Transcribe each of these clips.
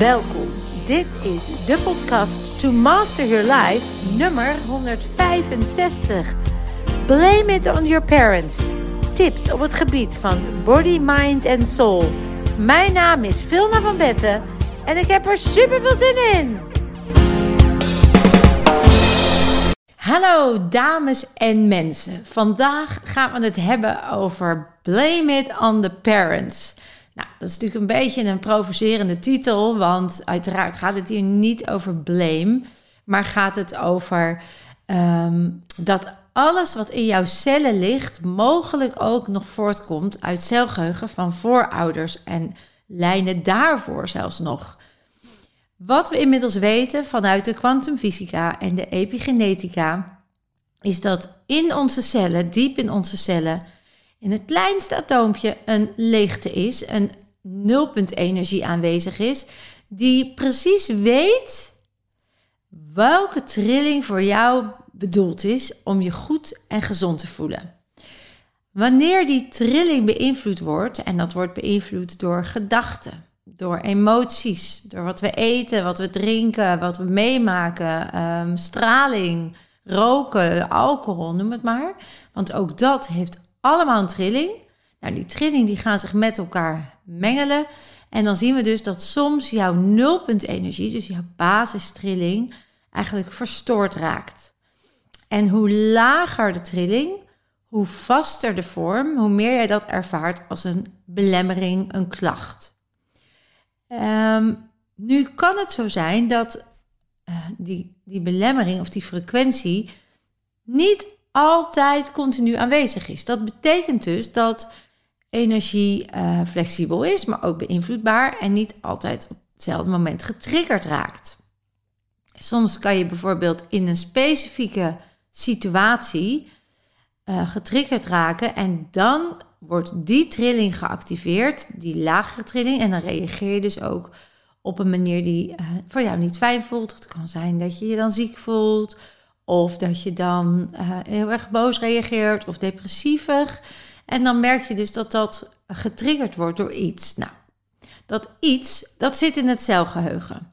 Welkom. Dit is de podcast To Master Your Life, nummer 165. Blame it on your parents. Tips op het gebied van body, mind en soul. Mijn naam is Vilna van Betten en ik heb er super veel zin in. Hallo dames en mensen. Vandaag gaan we het hebben over Blame it on the parents. Nou, dat is natuurlijk een beetje een provocerende titel, want uiteraard gaat het hier niet over blame, maar gaat het over ehm, dat alles wat in jouw cellen ligt, mogelijk ook nog voortkomt uit celgeheugen van voorouders en lijnen daarvoor zelfs nog. Wat we inmiddels weten vanuit de kwantumfysica en de epigenetica, is dat in onze cellen, diep in onze cellen, in het kleinste atoompje een leegte is, een nulpunt energie aanwezig is, die precies weet welke trilling voor jou bedoeld is om je goed en gezond te voelen. Wanneer die trilling beïnvloed wordt, en dat wordt beïnvloed door gedachten, door emoties, door wat we eten, wat we drinken, wat we meemaken, um, straling, roken, alcohol, noem het maar. Want ook dat heeft allemaal een trilling. Nou, die trilling die gaan zich met elkaar mengelen. En dan zien we dus dat soms jouw nulpunt energie, dus jouw basistrilling, eigenlijk verstoord raakt. En hoe lager de trilling, hoe vaster de vorm, hoe meer jij dat ervaart als een belemmering, een klacht. Ehm, nu kan het zo zijn dat uh, die, die belemmering of die frequentie niet altijd continu aanwezig is. Dat betekent dus dat energie uh, flexibel is, maar ook beïnvloedbaar en niet altijd op hetzelfde moment getriggerd raakt. Soms kan je bijvoorbeeld in een specifieke situatie uh, getriggerd raken en dan wordt die trilling geactiveerd, die lagere trilling, en dan reageer je dus ook op een manier die uh, voor jou niet fijn voelt. Het kan zijn dat je je dan ziek voelt, of dat je dan uh, heel erg boos reageert of depressievig. En dan merk je dus dat dat getriggerd wordt door iets. Nou, dat iets, dat zit in het celgeheugen.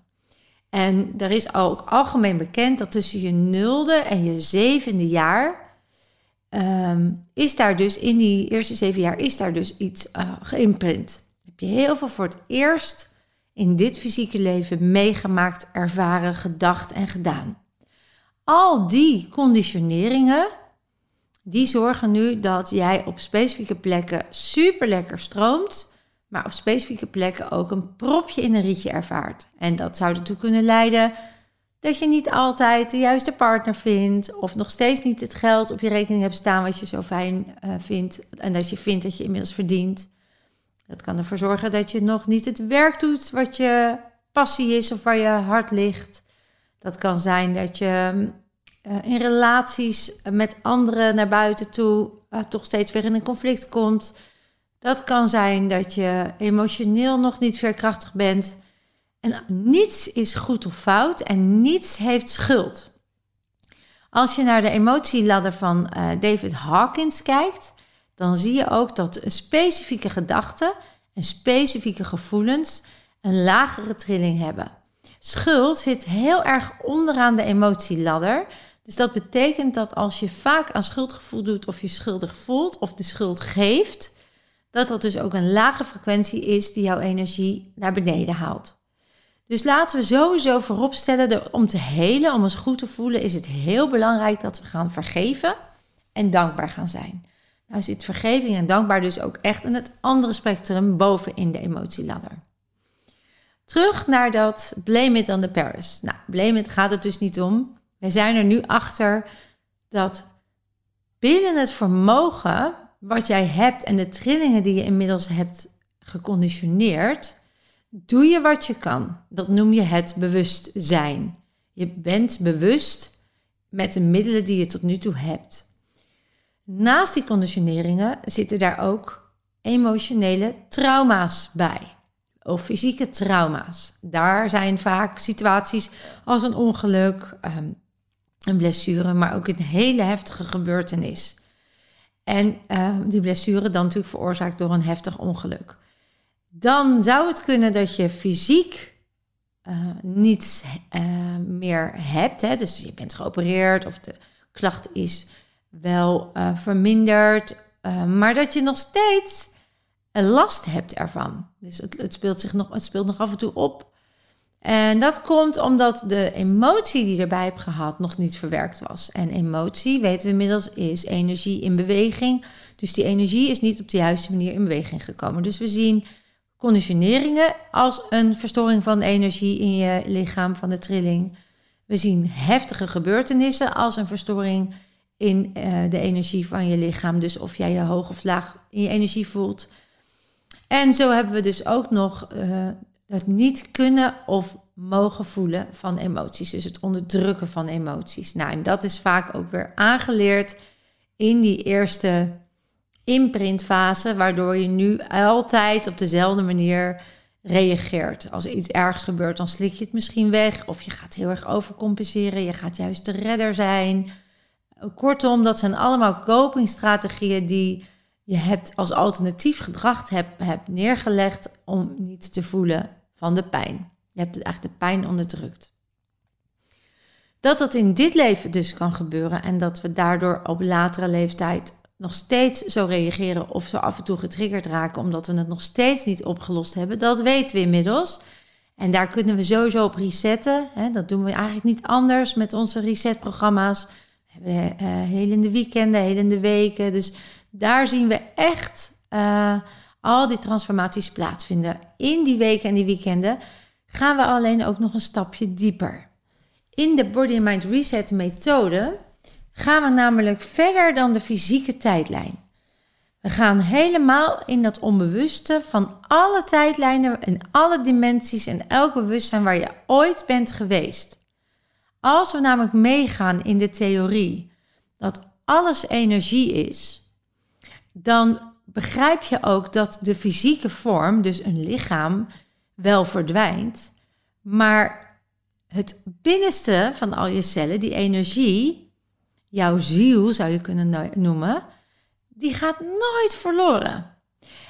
En er is ook algemeen bekend dat tussen je nulde en je zevende jaar um, is daar dus in die eerste zeven jaar is daar dus iets uh, geïmprint. Heb je heel veel voor het eerst in dit fysieke leven meegemaakt, ervaren, gedacht en gedaan. Al die conditioneringen, die zorgen nu dat jij op specifieke plekken super lekker stroomt, maar op specifieke plekken ook een propje in een rietje ervaart. En dat zou ertoe kunnen leiden dat je niet altijd de juiste partner vindt, of nog steeds niet het geld op je rekening hebt staan wat je zo fijn uh, vindt en dat je vindt dat je inmiddels verdient. Dat kan ervoor zorgen dat je nog niet het werk doet wat je passie is of waar je hart ligt. Dat kan zijn dat je uh, in relaties met anderen naar buiten toe uh, toch steeds weer in een conflict komt. Dat kan zijn dat je emotioneel nog niet veerkrachtig bent. En niets is goed of fout en niets heeft schuld. Als je naar de emotieladder van uh, David Hawkins kijkt, dan zie je ook dat specifieke gedachte en specifieke gevoelens een lagere trilling hebben. Schuld zit heel erg onderaan de emotieladder. Dus dat betekent dat als je vaak aan schuldgevoel doet of je schuldig voelt of de schuld geeft, dat dat dus ook een lage frequentie is die jouw energie naar beneden haalt. Dus laten we sowieso voorop stellen, om te helen, om ons goed te voelen, is het heel belangrijk dat we gaan vergeven en dankbaar gaan zijn. Nou zit vergeving en dankbaar dus ook echt in het andere spectrum boven in de emotieladder. Terug naar dat blame it on the Paris. Nou, blame it gaat het dus niet om. Wij zijn er nu achter dat binnen het vermogen wat jij hebt en de trillingen die je inmiddels hebt geconditioneerd, doe je wat je kan. Dat noem je het bewustzijn. Je bent bewust met de middelen die je tot nu toe hebt. Naast die conditioneringen zitten daar ook emotionele trauma's bij. Of fysieke trauma's. Daar zijn vaak situaties als een ongeluk, ehm, een blessure, maar ook een hele heftige gebeurtenis. En ehm, die blessure dan natuurlijk veroorzaakt door een heftig ongeluk. Dan zou het kunnen dat je fysiek uh, niets uh, meer hebt, hè, dus je bent geopereerd of de klacht is wel uh, verminderd, maar dat je nog steeds last hebt ervan. Dus het, het, speelt zich nog, het speelt nog af en toe op. En dat komt omdat de emotie die je erbij hebt gehad nog niet verwerkt was. En emotie, weten we inmiddels, is energie in beweging. Dus die energie is niet op de juiste manier in beweging gekomen. Dus we zien conditioneringen als een verstoring van de energie in je lichaam, van de trilling. We zien heftige gebeurtenissen als een verstoring in uh, de energie van je lichaam. Dus of jij je hoog of laag in je energie voelt. En zo hebben we dus ook nog uh, het niet kunnen of mogen voelen van emoties. Dus het onderdrukken van emoties. Nou, en dat is vaak ook weer aangeleerd in die eerste imprintfase, waardoor je nu altijd op dezelfde manier reageert. Als iets ergs gebeurt, dan slik je het misschien weg. Of je gaat heel erg overcompenseren. Je gaat juist de redder zijn. Kortom, dat zijn allemaal copingstrategieën die je hebt als alternatief gedrag hebt, neergelegd om niet te voelen van de pijn. Je hebt eigenlijk de pijn onderdrukt. Dat dat in dit leven dus kan gebeuren en dat we daardoor op latere leeftijd nog steeds zo reageren of zo af en toe getriggerd raken omdat we het nog steeds niet opgelost hebben, dat weten we inmiddels. En daar kunnen we sowieso op resetten. Dat doen we eigenlijk niet anders met onze resetprogramma's. We hebben uh, helende weekenden, helende weken. Dus daar zien we echt uh, al die transformaties plaatsvinden. In die weken en die weekenden gaan we alleen ook nog een stapje dieper. In de Body Mind Reset methode gaan we namelijk verder dan de fysieke tijdlijn. We gaan helemaal in dat onbewuste van alle tijdlijnen en alle dimensies en elk bewustzijn waar je ooit bent geweest. Als we namelijk meegaan in de theorie dat alles energie is, dan begrijp je ook dat de fysieke vorm, dus een lichaam, wel verdwijnt. Maar het binnenste van al je cellen, die energie, jouw ziel zou je kunnen noemen, die gaat nooit verloren.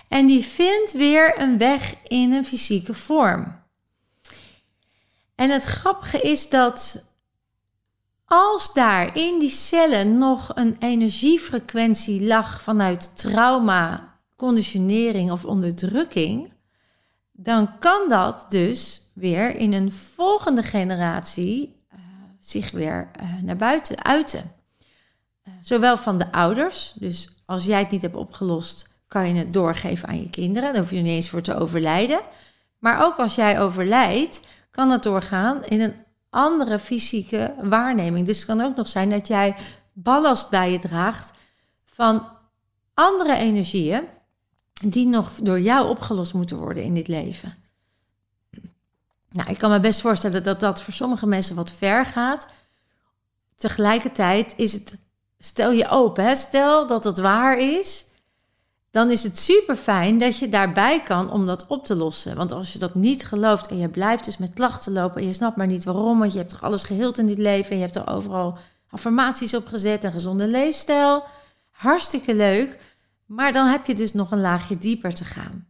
En die vindt weer een weg in een fysieke vorm. En het grappige is dat als daar in die cellen nog een energiefrequentie lag vanuit trauma, conditionering of onderdrukking, dan kan dat dus weer in een volgende generatie uh, zich weer uh, naar buiten uiten. Uh, zowel van de ouders, dus als jij het niet hebt opgelost, kan je het doorgeven aan je kinderen. Daar hoef je niet eens voor te overlijden. Maar ook als jij overlijdt, kan het doorgaan in een andere fysieke waarneming. Dus het kan ook nog zijn dat jij ballast bij je draagt van andere energieën die nog door jou opgelost moeten worden in dit leven. Nou, ik kan me best voorstellen dat dat voor sommige mensen wat ver gaat. Tegelijkertijd is het, stel je open, hè? stel dat het waar is, dan is het super fijn dat je daarbij kan om dat op te lossen. Want als je dat niet gelooft en je blijft dus met klachten lopen en je snapt maar niet waarom, want je hebt toch alles geheeld in dit leven en je hebt er overal affirmaties op gezet en gezonde leefstijl. Hartstikke leuk, maar dan heb je dus nog een laagje dieper te gaan.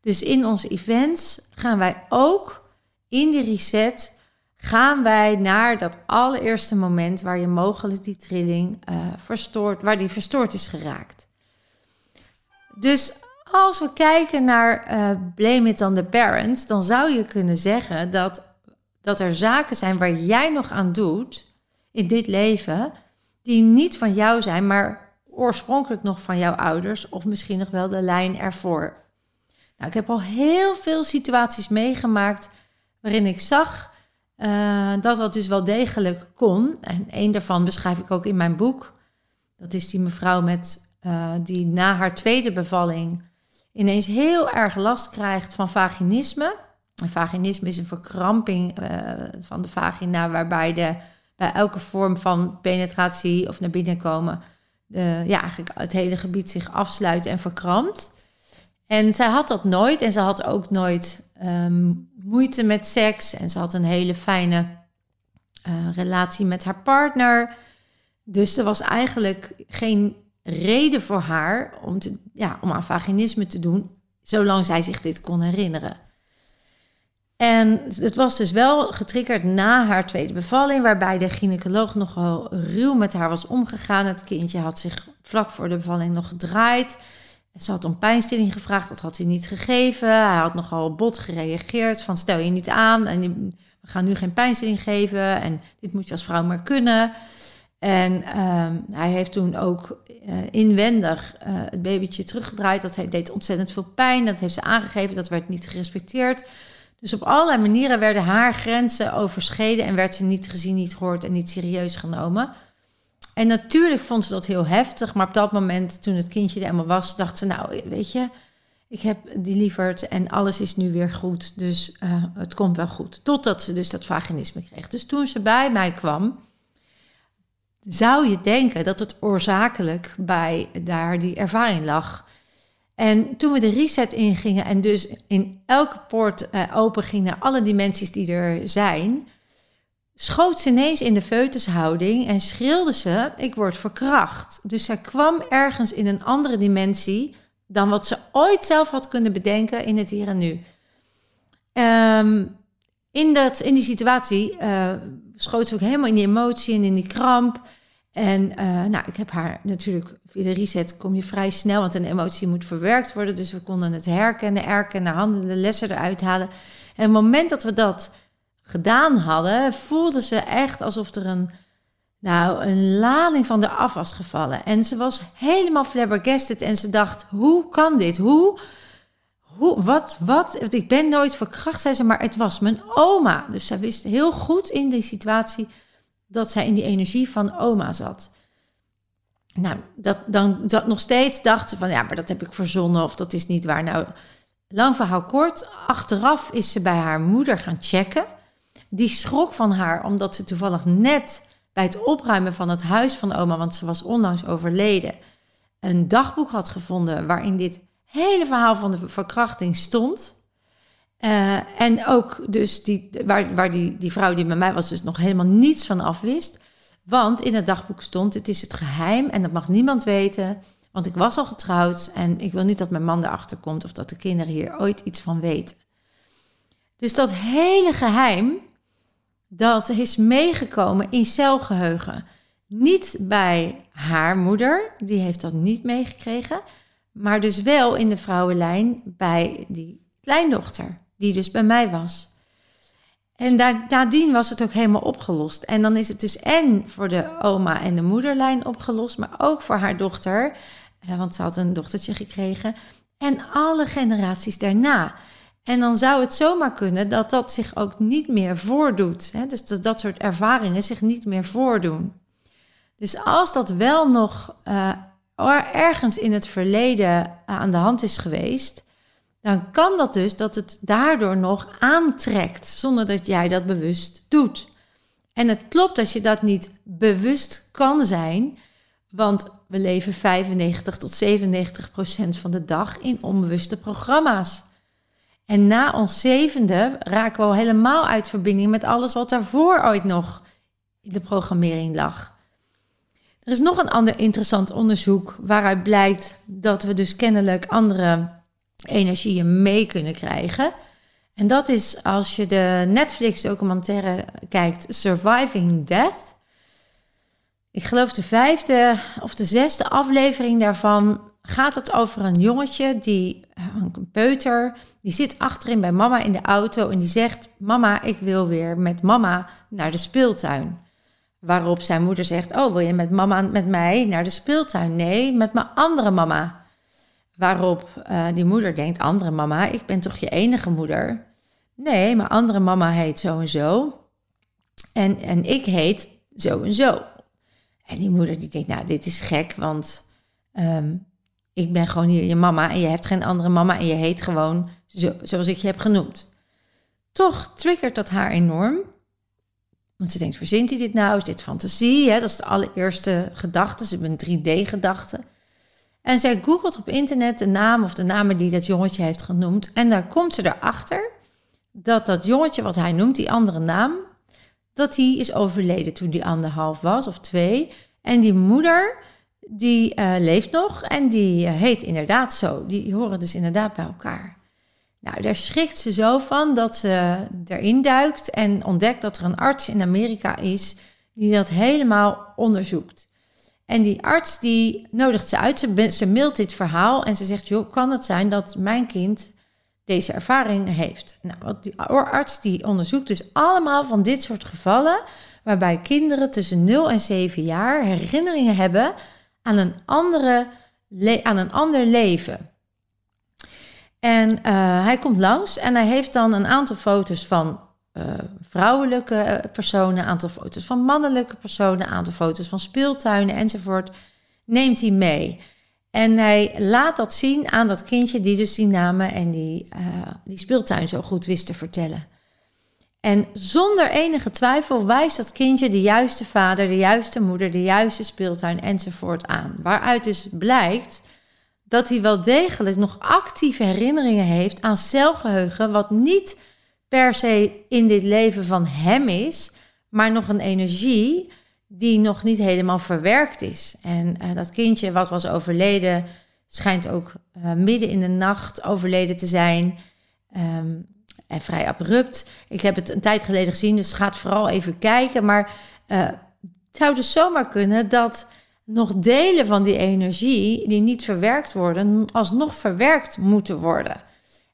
Dus in onze events gaan wij ook in die reset gaan wij naar dat allereerste moment waar je mogelijk die trilling uh, verstoort, waar die verstoord is geraakt. Dus als we kijken naar uh, blame it on the parents, dan zou je kunnen zeggen dat, dat er zaken zijn waar jij nog aan doet in dit leven, die niet van jou zijn, maar oorspronkelijk nog van jouw ouders of misschien nog wel de lijn ervoor. Nou, ik heb al heel veel situaties meegemaakt waarin ik zag uh, dat dat dus wel degelijk kon. En een daarvan beschrijf ik ook in mijn boek. Dat is die mevrouw met uh, die na haar tweede bevalling ineens heel erg last krijgt van vaginisme. En vaginisme is een verkramping uh, van de vagina, waarbij de, bij elke vorm van penetratie of naar binnen komen, de, ja, eigenlijk het hele gebied zich afsluit en verkrampt. En zij had dat nooit en ze had ook nooit um, moeite met seks. En ze had een hele fijne relatie met haar partner. Dus er was eigenlijk geen reden voor haar om, te, ja, om aan vaginisme te doen, zolang zij zich dit kon herinneren. En het was dus wel getriggerd na haar tweede bevalling, waarbij de gynaecoloog nogal ruw met haar was omgegaan. Het kindje had zich vlak voor de bevalling nog gedraaid. Ze had om pijnstilling gevraagd, dat had hij niet gegeven. Hij had nogal bot gereageerd van stel je niet aan en we gaan nu geen pijnstilling geven en dit moet je als vrouw maar kunnen. En ehm, hij heeft toen ook uh, inwendig uh, het babytje teruggedraaid. Dat deed ontzettend veel pijn. Dat heeft ze aangegeven. Dat werd niet gerespecteerd. Dus op allerlei manieren werden haar grenzen overschreden en werd ze niet gezien, niet gehoord en niet serieus genomen. En natuurlijk vond ze dat heel heftig, maar op dat moment, toen het kindje er helemaal was, dacht ze: Nou, weet je, ik heb die lieverd en alles is nu weer goed, dus uh, het komt wel goed. Totdat ze dus dat vaginisme kreeg. Dus toen ze bij mij kwam, zou je denken dat het oorzakelijk bij daar die ervaring lag. En toen we de reset ingingen en dus in elke poort uh, open ging naar alle dimensies die er zijn, schoot ze ineens in de foetushouding en schreeuwde ze: Ik word verkracht. Dus zij kwam ergens in een andere dimensie dan wat ze ooit zelf had kunnen bedenken in het hier en nu. Um, in, dat, in die situatie uh, schoot ze ook helemaal in die emotie en in die kramp. En uh, nou, ik heb haar natuurlijk via de reset kom je vrij snel, want een emotie moet verwerkt worden. Dus we konden het herkennen, erkennen, handen, de lessen eruit halen. En het moment dat we dat gedaan hadden, voelde ze echt alsof er een, nou, een lading van de af was gevallen. En ze was helemaal flabbergasted en ze dacht, hoe kan dit? Hoe, hoe wat, wat? Ik ben nooit verkracht, zei ze, maar het was mijn oma. Dus zij wist heel goed in die situatie dat zij in die energie van oma zat. Nou, dat, dan dat nog steeds dacht ze van ja, maar dat heb ik verzonnen of dat is niet waar. Nou, lang verhaal kort. Achteraf is ze bij haar moeder gaan checken. Die schrok van haar omdat ze toevallig net bij het opruimen van het huis van oma, want ze was onlangs overleden, een dagboek had gevonden waarin dit hele verhaal van de verkrachting stond. Uh, en ook dus die, waar, waar die, die vrouw die bij mij was dus nog helemaal niets van afwist. Want in het dagboek stond, het is het geheim en dat mag niemand weten. Want ik was al getrouwd en ik wil niet dat mijn man erachter komt of dat de kinderen hier ooit iets van weten. Dus dat hele geheim, dat is meegekomen in celgeheugen. Niet bij haar moeder, die heeft dat niet meegekregen. Maar dus wel in de vrouwenlijn bij die kleindochter die dus bij mij was. En daar, nadien was het ook helemaal opgelost. En dan is het dus en voor de oma en de moederlijn opgelost, maar ook voor haar dochter, eh, want ze had een dochtertje gekregen, en alle generaties daarna. En dan zou het zomaar kunnen dat dat zich ook niet meer voordoet. Hè? Dus dat dat soort ervaringen zich niet meer voordoen. Dus als dat wel nog uh, ergens in het verleden aan de hand is geweest, dan kan dat dus dat het daardoor nog aantrekt zonder dat jij dat bewust doet. En het klopt dat je dat niet bewust kan zijn, want we leven 95 tot 97 procent van de dag in onbewuste programma's. En na ons zevende raken we al helemaal uit verbinding met alles wat daarvoor ooit nog in de programmering lag. Er is nog een ander interessant onderzoek waaruit blijkt dat we dus kennelijk andere energieën mee kunnen krijgen. En dat is als je de Netflix-documentaire kijkt, Surviving Death. Ik geloof de vijfde of de zesde aflevering daarvan gaat het over een jongetje, die, een peuter, die zit achterin bij mama in de auto en die zegt: Mama, ik wil weer met mama naar de speeltuin. Waarop zijn moeder zegt: Oh, wil je met mama met mij naar de speeltuin? Nee, met mijn andere mama. Waarop uh, die moeder denkt, andere mama, ik ben toch je enige moeder? Nee, mijn andere mama heet zo en zo. En, en ik heet zo en zo. En die moeder die denkt, nou, dit is gek, want um, ik ben gewoon hier je mama en je hebt geen andere mama en je heet gewoon zo, zoals ik je heb genoemd. Toch triggert dat haar enorm. Want ze denkt, verzint hij dit nou? Is dit fantasie? Hè? Dat is de allereerste gedachte. Ze hebben een 3D-gedachte. En zij googelt op internet de naam of de namen die dat jongetje heeft genoemd. En daar komt ze erachter dat dat jongetje wat hij noemt, die andere naam, dat die is overleden toen die anderhalf was of twee. En die moeder, die uh, leeft nog en die uh, heet inderdaad zo. Die horen dus inderdaad bij elkaar. Nou, daar schrikt ze zo van dat ze erin duikt en ontdekt dat er een arts in Amerika is die dat helemaal onderzoekt. En die arts die nodigt ze uit, ze, mailt dit verhaal en ze zegt, joh, kan het zijn dat mijn kind deze ervaring heeft? Nou, wat die arts die onderzoekt dus allemaal van dit soort gevallen waarbij kinderen tussen 0 en 7 jaar herinneringen hebben aan een, andere aan een ander leven. En uh, hij komt langs en hij heeft dan een aantal foto's van uh, vrouwelijke personen, een aantal foto's van mannelijke personen, aantal foto's van speeltuinen enzovoort. Neemt hij mee. En hij laat dat zien aan dat kindje die dus die namen en die, uh, die speeltuin zo goed wist te vertellen. En zonder enige twijfel wijst dat kindje de juiste vader, de juiste moeder, de juiste speeltuin enzovoort aan. Waaruit dus blijkt dat hij wel degelijk nog actieve herinneringen heeft aan celgeheugen, wat niet per se in dit leven van hem is, maar nog een energie die nog niet helemaal verwerkt is. En uh, dat kindje wat was overleden, schijnt ook uh, midden in de nacht overleden te zijn. Um, en vrij abrupt. Ik heb het een tijd geleden gezien, dus gaat vooral even kijken. Maar uh, het zou dus zomaar kunnen dat nog delen van die energie die niet verwerkt worden, alsnog verwerkt moeten worden.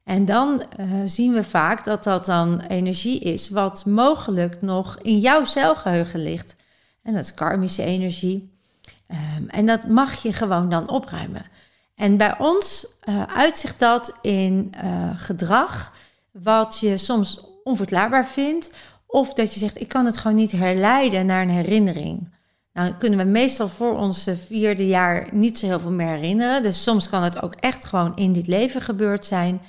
En dan uh, zien we vaak dat dat dan energie is wat mogelijk nog in jouw celgeheugen ligt. En dat is karmische energie. Um, en dat mag je gewoon dan opruimen. En bij ons uh, uitzicht dat in uh, gedrag wat je soms onverklaarbaar vindt. Of dat je zegt, ik kan het gewoon niet herleiden naar een herinnering. Nou kunnen we meestal voor ons vierde jaar niet zo heel veel meer herinneren. Dus soms kan het ook echt gewoon in dit leven gebeurd zijn.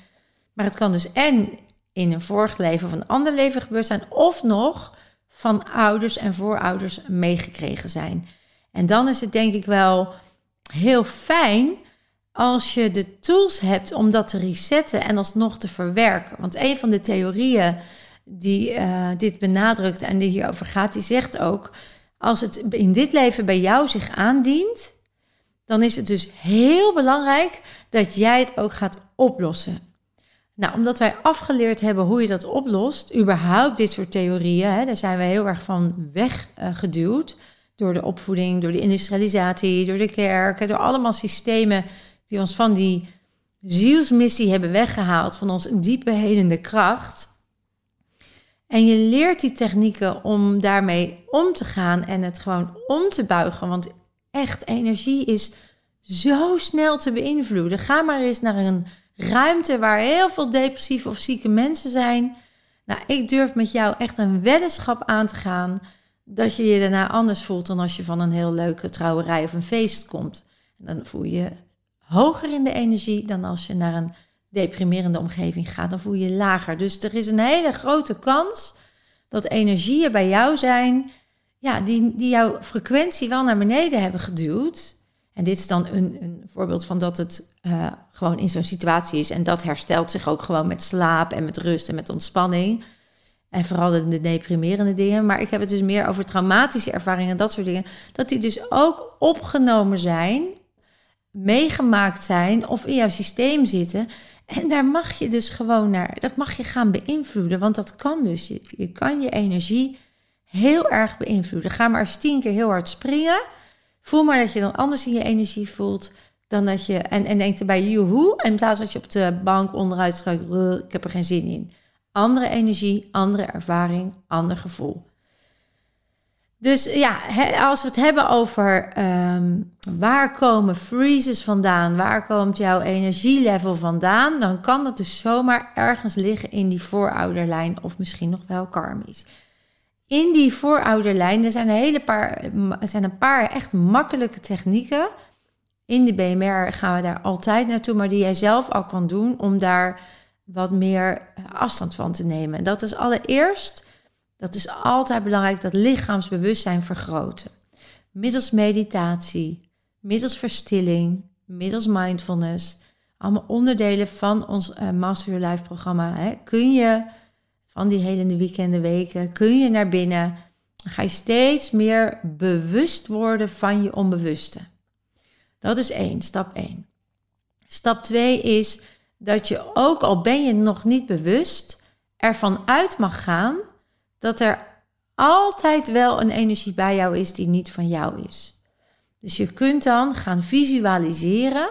Maar het kan dus en in een vorig leven of een ander leven gebeurd zijn. Of nog van ouders en voorouders meegekregen zijn. En dan is het denk ik wel heel fijn als je de tools hebt om dat te resetten en alsnog te verwerken. Want een van de theorieën die uh, dit benadrukt en die hierover gaat, die zegt ook: als het in dit leven bij jou zich aandient, dan is het dus heel belangrijk dat jij het ook gaat oplossen. Nou, omdat wij afgeleerd hebben hoe je dat oplost, überhaupt dit soort theorieën, hè, daar zijn we heel erg van weggeduwd. Door de opvoeding, door de industrialisatie, door de kerk, door allemaal systemen die ons van die zielsmissie hebben weggehaald, van ons diepe helende kracht. En je leert die technieken om daarmee om te gaan en het gewoon om te buigen. Want echt, energie is zo snel te beïnvloeden. Ga maar eens naar een ruimte waar heel veel depressieve of zieke mensen zijn. Nou, ik durf met jou echt een weddenschap aan te gaan dat je je daarna anders voelt dan als je van een heel leuke trouwerij of een feest komt. Dan voel je hoger in de energie dan als je naar een deprimerende omgeving gaat. Dan voel je je lager. Dus er is een hele grote kans dat energieën bij jou zijn ja, die, die jouw frequentie wel naar beneden hebben geduwd. En dit is dan een, een voorbeeld van dat het uh, gewoon in zo'n situatie is. En dat herstelt zich ook gewoon met slaap en met rust en met ontspanning. En vooral de, de deprimerende dingen. Maar ik heb het dus meer over traumatische ervaringen en dat soort dingen. Dat die dus ook opgenomen zijn meegemaakt zijn of in jouw systeem zitten. En daar mag je dus gewoon naar, dat mag je gaan beïnvloeden, want dat kan dus. Je kan je energie heel erg beïnvloeden. Ga maar eens tien keer heel hard springen. Voel maar dat je dan anders in je energie voelt dan dat je. En, en denkt erbij, joehoe. En in plaats dat je op de bank onderuit schrijft, ik heb er geen zin in. Andere energie, andere ervaring, ander gevoel. Dus ja, als we het hebben over ehm, waar komen freezes vandaan, waar komt jouw energielevel vandaan, dan kan dat dus zomaar ergens liggen in die voorouderlijn of misschien nog wel karmisch. In die voorouderlijn er zijn, een hele paar, er zijn een paar echt makkelijke technieken. In de BMR gaan we daar altijd naartoe, maar die jij zelf al kan doen om daar wat meer afstand van te nemen. En dat is allereerst dat is altijd belangrijk, dat lichaamsbewustzijn vergroten. Middels meditatie, middels verstilling, middels mindfulness. Allemaal onderdelen van ons uh, Master Your Life programma. Hè, kun je van die hele weekenden, weken, kun je naar binnen. Ga je steeds meer bewust worden van je onbewuste. Dat is één, stap één. Stap twee is dat je ook al ben je nog niet bewust, ervan uit mag gaan dat er altijd wel een energie bij jou is die niet van jou is. Dus je kunt dan gaan visualiseren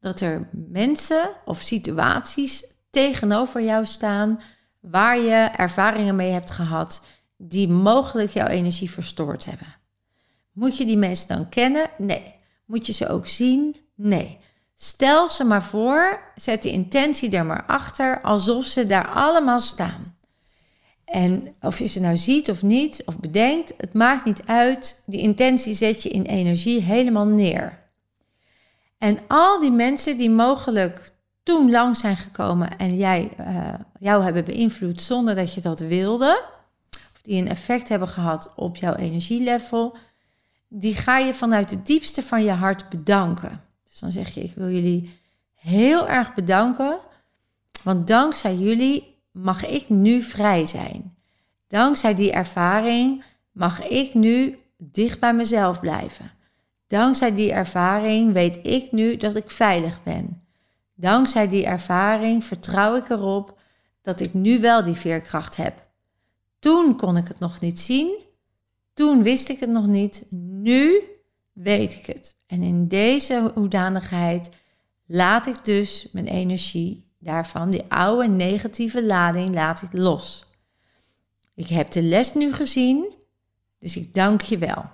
dat er mensen of situaties tegenover jou staan waar je ervaringen mee hebt gehad die mogelijk jouw energie verstoord hebben. Moet je die mensen dan kennen? Nee. Moet je ze ook zien? Nee. Stel ze maar voor, zet de intentie er maar achter, alsof ze daar allemaal staan. En of je ze nou ziet of niet, of bedenkt, het maakt niet uit. Die intentie zet je in energie helemaal neer. En al die mensen die mogelijk toen lang zijn gekomen en jij, uh, jou hebben beïnvloed zonder dat je dat wilde, of die een effect hebben gehad op jouw energielevel, die ga je vanuit het diepste van je hart bedanken. Dus dan zeg je: Ik wil jullie heel erg bedanken, want dankzij jullie mag ik nu vrij zijn. Dankzij die ervaring mag ik nu dicht bij mezelf blijven. Dankzij die ervaring weet ik nu dat ik veilig ben. Dankzij die ervaring vertrouw ik erop dat ik nu wel die veerkracht heb. Toen kon ik het nog niet zien, toen wist ik het nog niet, nu weet ik het. En in deze hoedanigheid laat ik dus mijn energie daarvan, die oude negatieve lading, laat ik los. Ik heb de les nu gezien, dus ik dank je wel.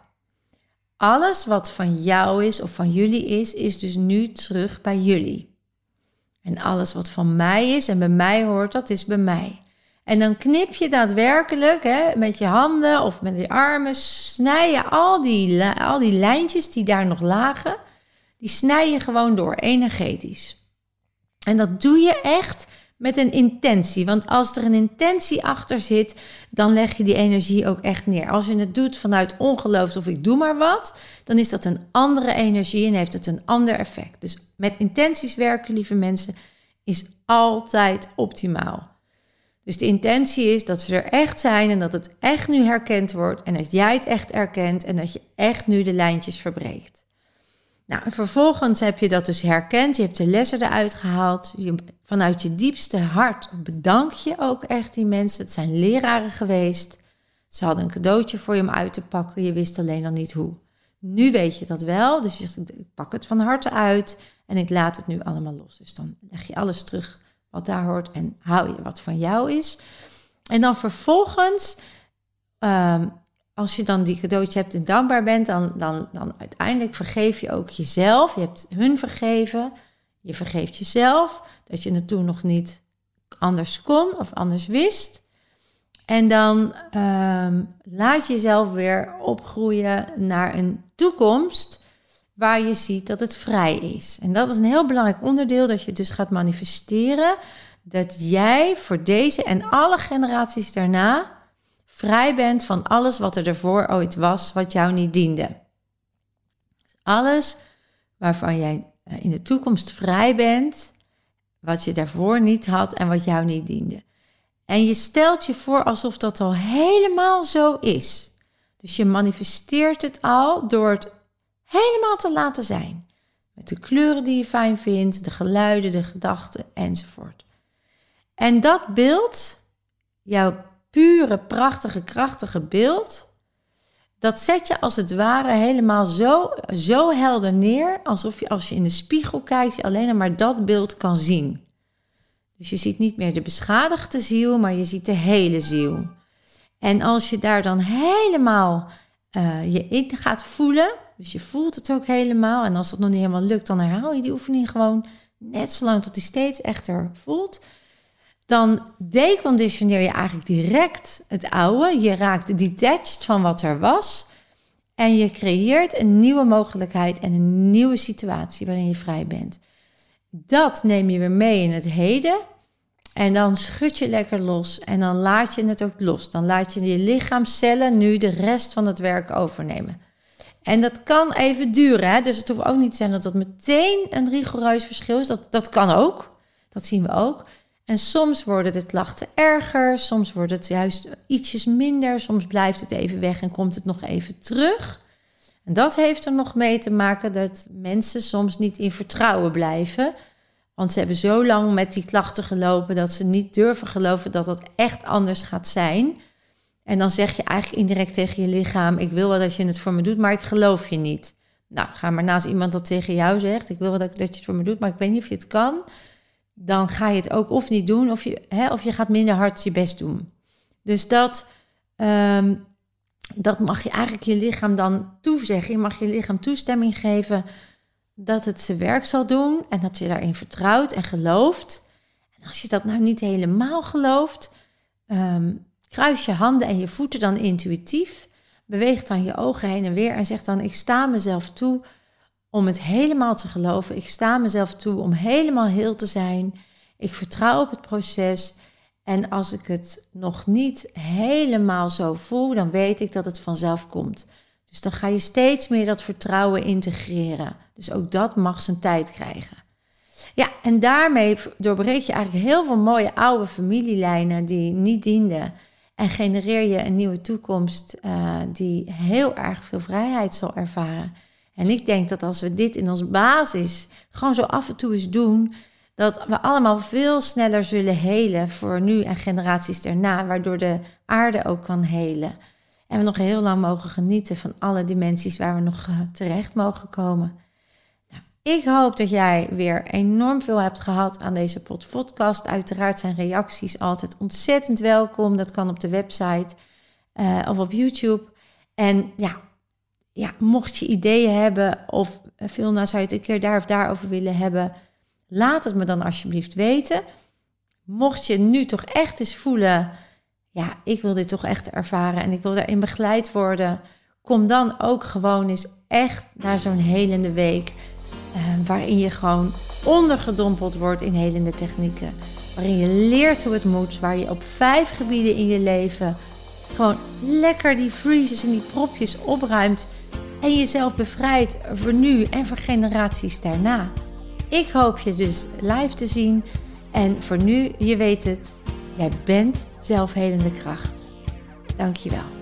Alles wat van jou is of van jullie is, is dus nu terug bij jullie. En alles wat van mij is en bij mij hoort, dat is bij mij. En dan knip je daadwerkelijk hè, met je handen of met je armen, snij je al die, al die lijntjes die daar nog lagen, die snij je gewoon door, energetisch. En dat doe je echt met een intentie. Want als er een intentie achter zit, dan leg je die energie ook echt neer. Als je het doet vanuit ongeloof of ik doe maar wat, dan is dat een andere energie en heeft het een ander effect. Dus met intenties werken, lieve mensen, is altijd optimaal. Dus de intentie is dat ze er echt zijn en dat het echt nu herkend wordt en dat jij het echt erkent en dat je echt nu de lijntjes verbreekt. Nou, en vervolgens heb je dat dus herkend, je hebt de lessen eruit gehaald. Je, vanuit je diepste hart bedank je ook echt die mensen. Het zijn leraren geweest. Ze hadden een cadeautje voor je om uit te pakken, je wist alleen nog niet hoe. Nu weet je dat wel, dus je zegt, ik pak het van harte uit en ik laat het nu allemaal los. Dus dan leg je alles terug wat daar hoort en hou je wat van jou is. En dan vervolgens, ehm, als je dan die cadeautje hebt en dankbaar bent, dan, dan, dan uiteindelijk vergeef je ook jezelf. Je hebt hun vergeven, je vergeeft jezelf dat je het toen nog niet anders kon of anders wist. En dan ehm, laat je jezelf weer opgroeien naar een toekomst waar je ziet dat het vrij is. En dat is een heel belangrijk onderdeel dat je dus gaat manifesteren dat jij voor deze en alle generaties daarna vrij bent van alles wat er ervoor ooit was, wat jou niet diende. Alles waarvan jij eh, in de toekomst vrij bent, wat je daarvoor niet had en wat jou niet diende. En je stelt je voor alsof dat al helemaal zo is. Dus je manifesteert het al door het helemaal te laten zijn. Met de kleuren die je fijn vindt, de geluiden, de gedachten enzovoort. En dat beeld, jouw pure, prachtige, krachtige beeld, dat zet je als het ware helemaal zo, zo helder neer, alsof je als je in de spiegel kijkt, je alleen maar dat beeld kan zien. Dus je ziet niet meer de beschadigde ziel, maar je ziet de hele ziel. En als je daar dan helemaal uh, je in gaat voelen, dus je voelt het ook helemaal. En als dat nog niet helemaal lukt, dan herhaal je die oefening gewoon net zolang tot die steeds echter voelt. Dan deconditioneer je eigenlijk direct het oude. Je raakt detached van wat er was. En je creëert een nieuwe mogelijkheid en een nieuwe situatie waarin je vrij bent. Dat neem je weer mee in het heden. En dan schud je lekker los en dan laat je het ook los. Dan laat je je lichaamcellen nu de rest van het werk overnemen. En dat kan even duren. Hè? Dus het hoeft ook niet te zijn dat dat meteen een rigoureus verschil is. Dat, dat kan ook. Dat zien we ook. En soms worden de klachten erger. Soms wordt het juist ietsjes minder. Soms blijft het even weg en komt het nog even terug. En dat heeft er nog mee te maken dat mensen soms niet in vertrouwen blijven Want ze hebben zo lang met die klachten gelopen dat ze niet durven geloven dat het echt anders gaat zijn. En dan zeg je eigenlijk indirect tegen je lichaam: Ik wil wel dat je het voor me doet, maar ik geloof je niet. Nou, ga maar naast iemand dat tegen jou zegt: Ik wil wel dat, dat je het voor me doet, maar ik weet niet of je het kan. Dan ga je het ook of niet doen, of je, hè, of je gaat minder hard je best doen. Dus dat, ehm, dat mag je eigenlijk je lichaam dan toezeggen. Je mag je lichaam toestemming geven dat het zijn werk zal doen en dat je daarin vertrouwt en gelooft. En als je dat nou niet helemaal gelooft, ehm, kruis je handen en je voeten dan intuïtief. Beweeg dan je ogen heen en weer en zeg dan: Ik sta mezelf toe om het helemaal te geloven. Ik sta mezelf toe om helemaal heel te zijn. Ik vertrouw op het proces. En als ik het nog niet helemaal zo voel, dan weet ik dat het vanzelf komt. Dus dan ga je steeds meer dat vertrouwen integreren. Dus ook dat mag zijn tijd krijgen. Ja, en daarmee doorbreek je eigenlijk heel veel mooie oude familielijnen die niet dienden. En genereer je een nieuwe toekomst uh, die heel erg veel vrijheid zal ervaren. En ik denk dat als we dit in onze basis gewoon zo af en toe eens doen, dat we allemaal veel sneller zullen helen voor nu en generaties daarna, waardoor de aarde ook kan helen. En we nog heel lang mogen genieten van alle dimensies waar we nog eh, terecht mogen komen. Nou, ik hoop dat jij weer enorm veel hebt gehad aan deze podcast. Uiteraard zijn reacties altijd ontzettend welkom. Dat kan op de website uh, of op YouTube. En ja, ja, mocht je ideeën hebben of uh, veel zou je het een keer daar of daarover willen hebben, laat het me dan alsjeblieft weten. Mocht je nu toch echt eens voelen ja, ik wil dit toch echt ervaren en ik wil daarin begeleid worden. Kom dan ook gewoon eens echt naar zo'n helende week. Eh, waarin je gewoon ondergedompeld wordt in helende technieken. Waarin je leert hoe het moet. Waar je op vijf gebieden in je leven gewoon lekker die freezes en die propjes opruimt. En jezelf bevrijdt voor nu en voor generaties daarna. Ik hoop je dus live te zien. En voor nu, je weet het, Jij bent zelfhelende kracht. Dankjewel.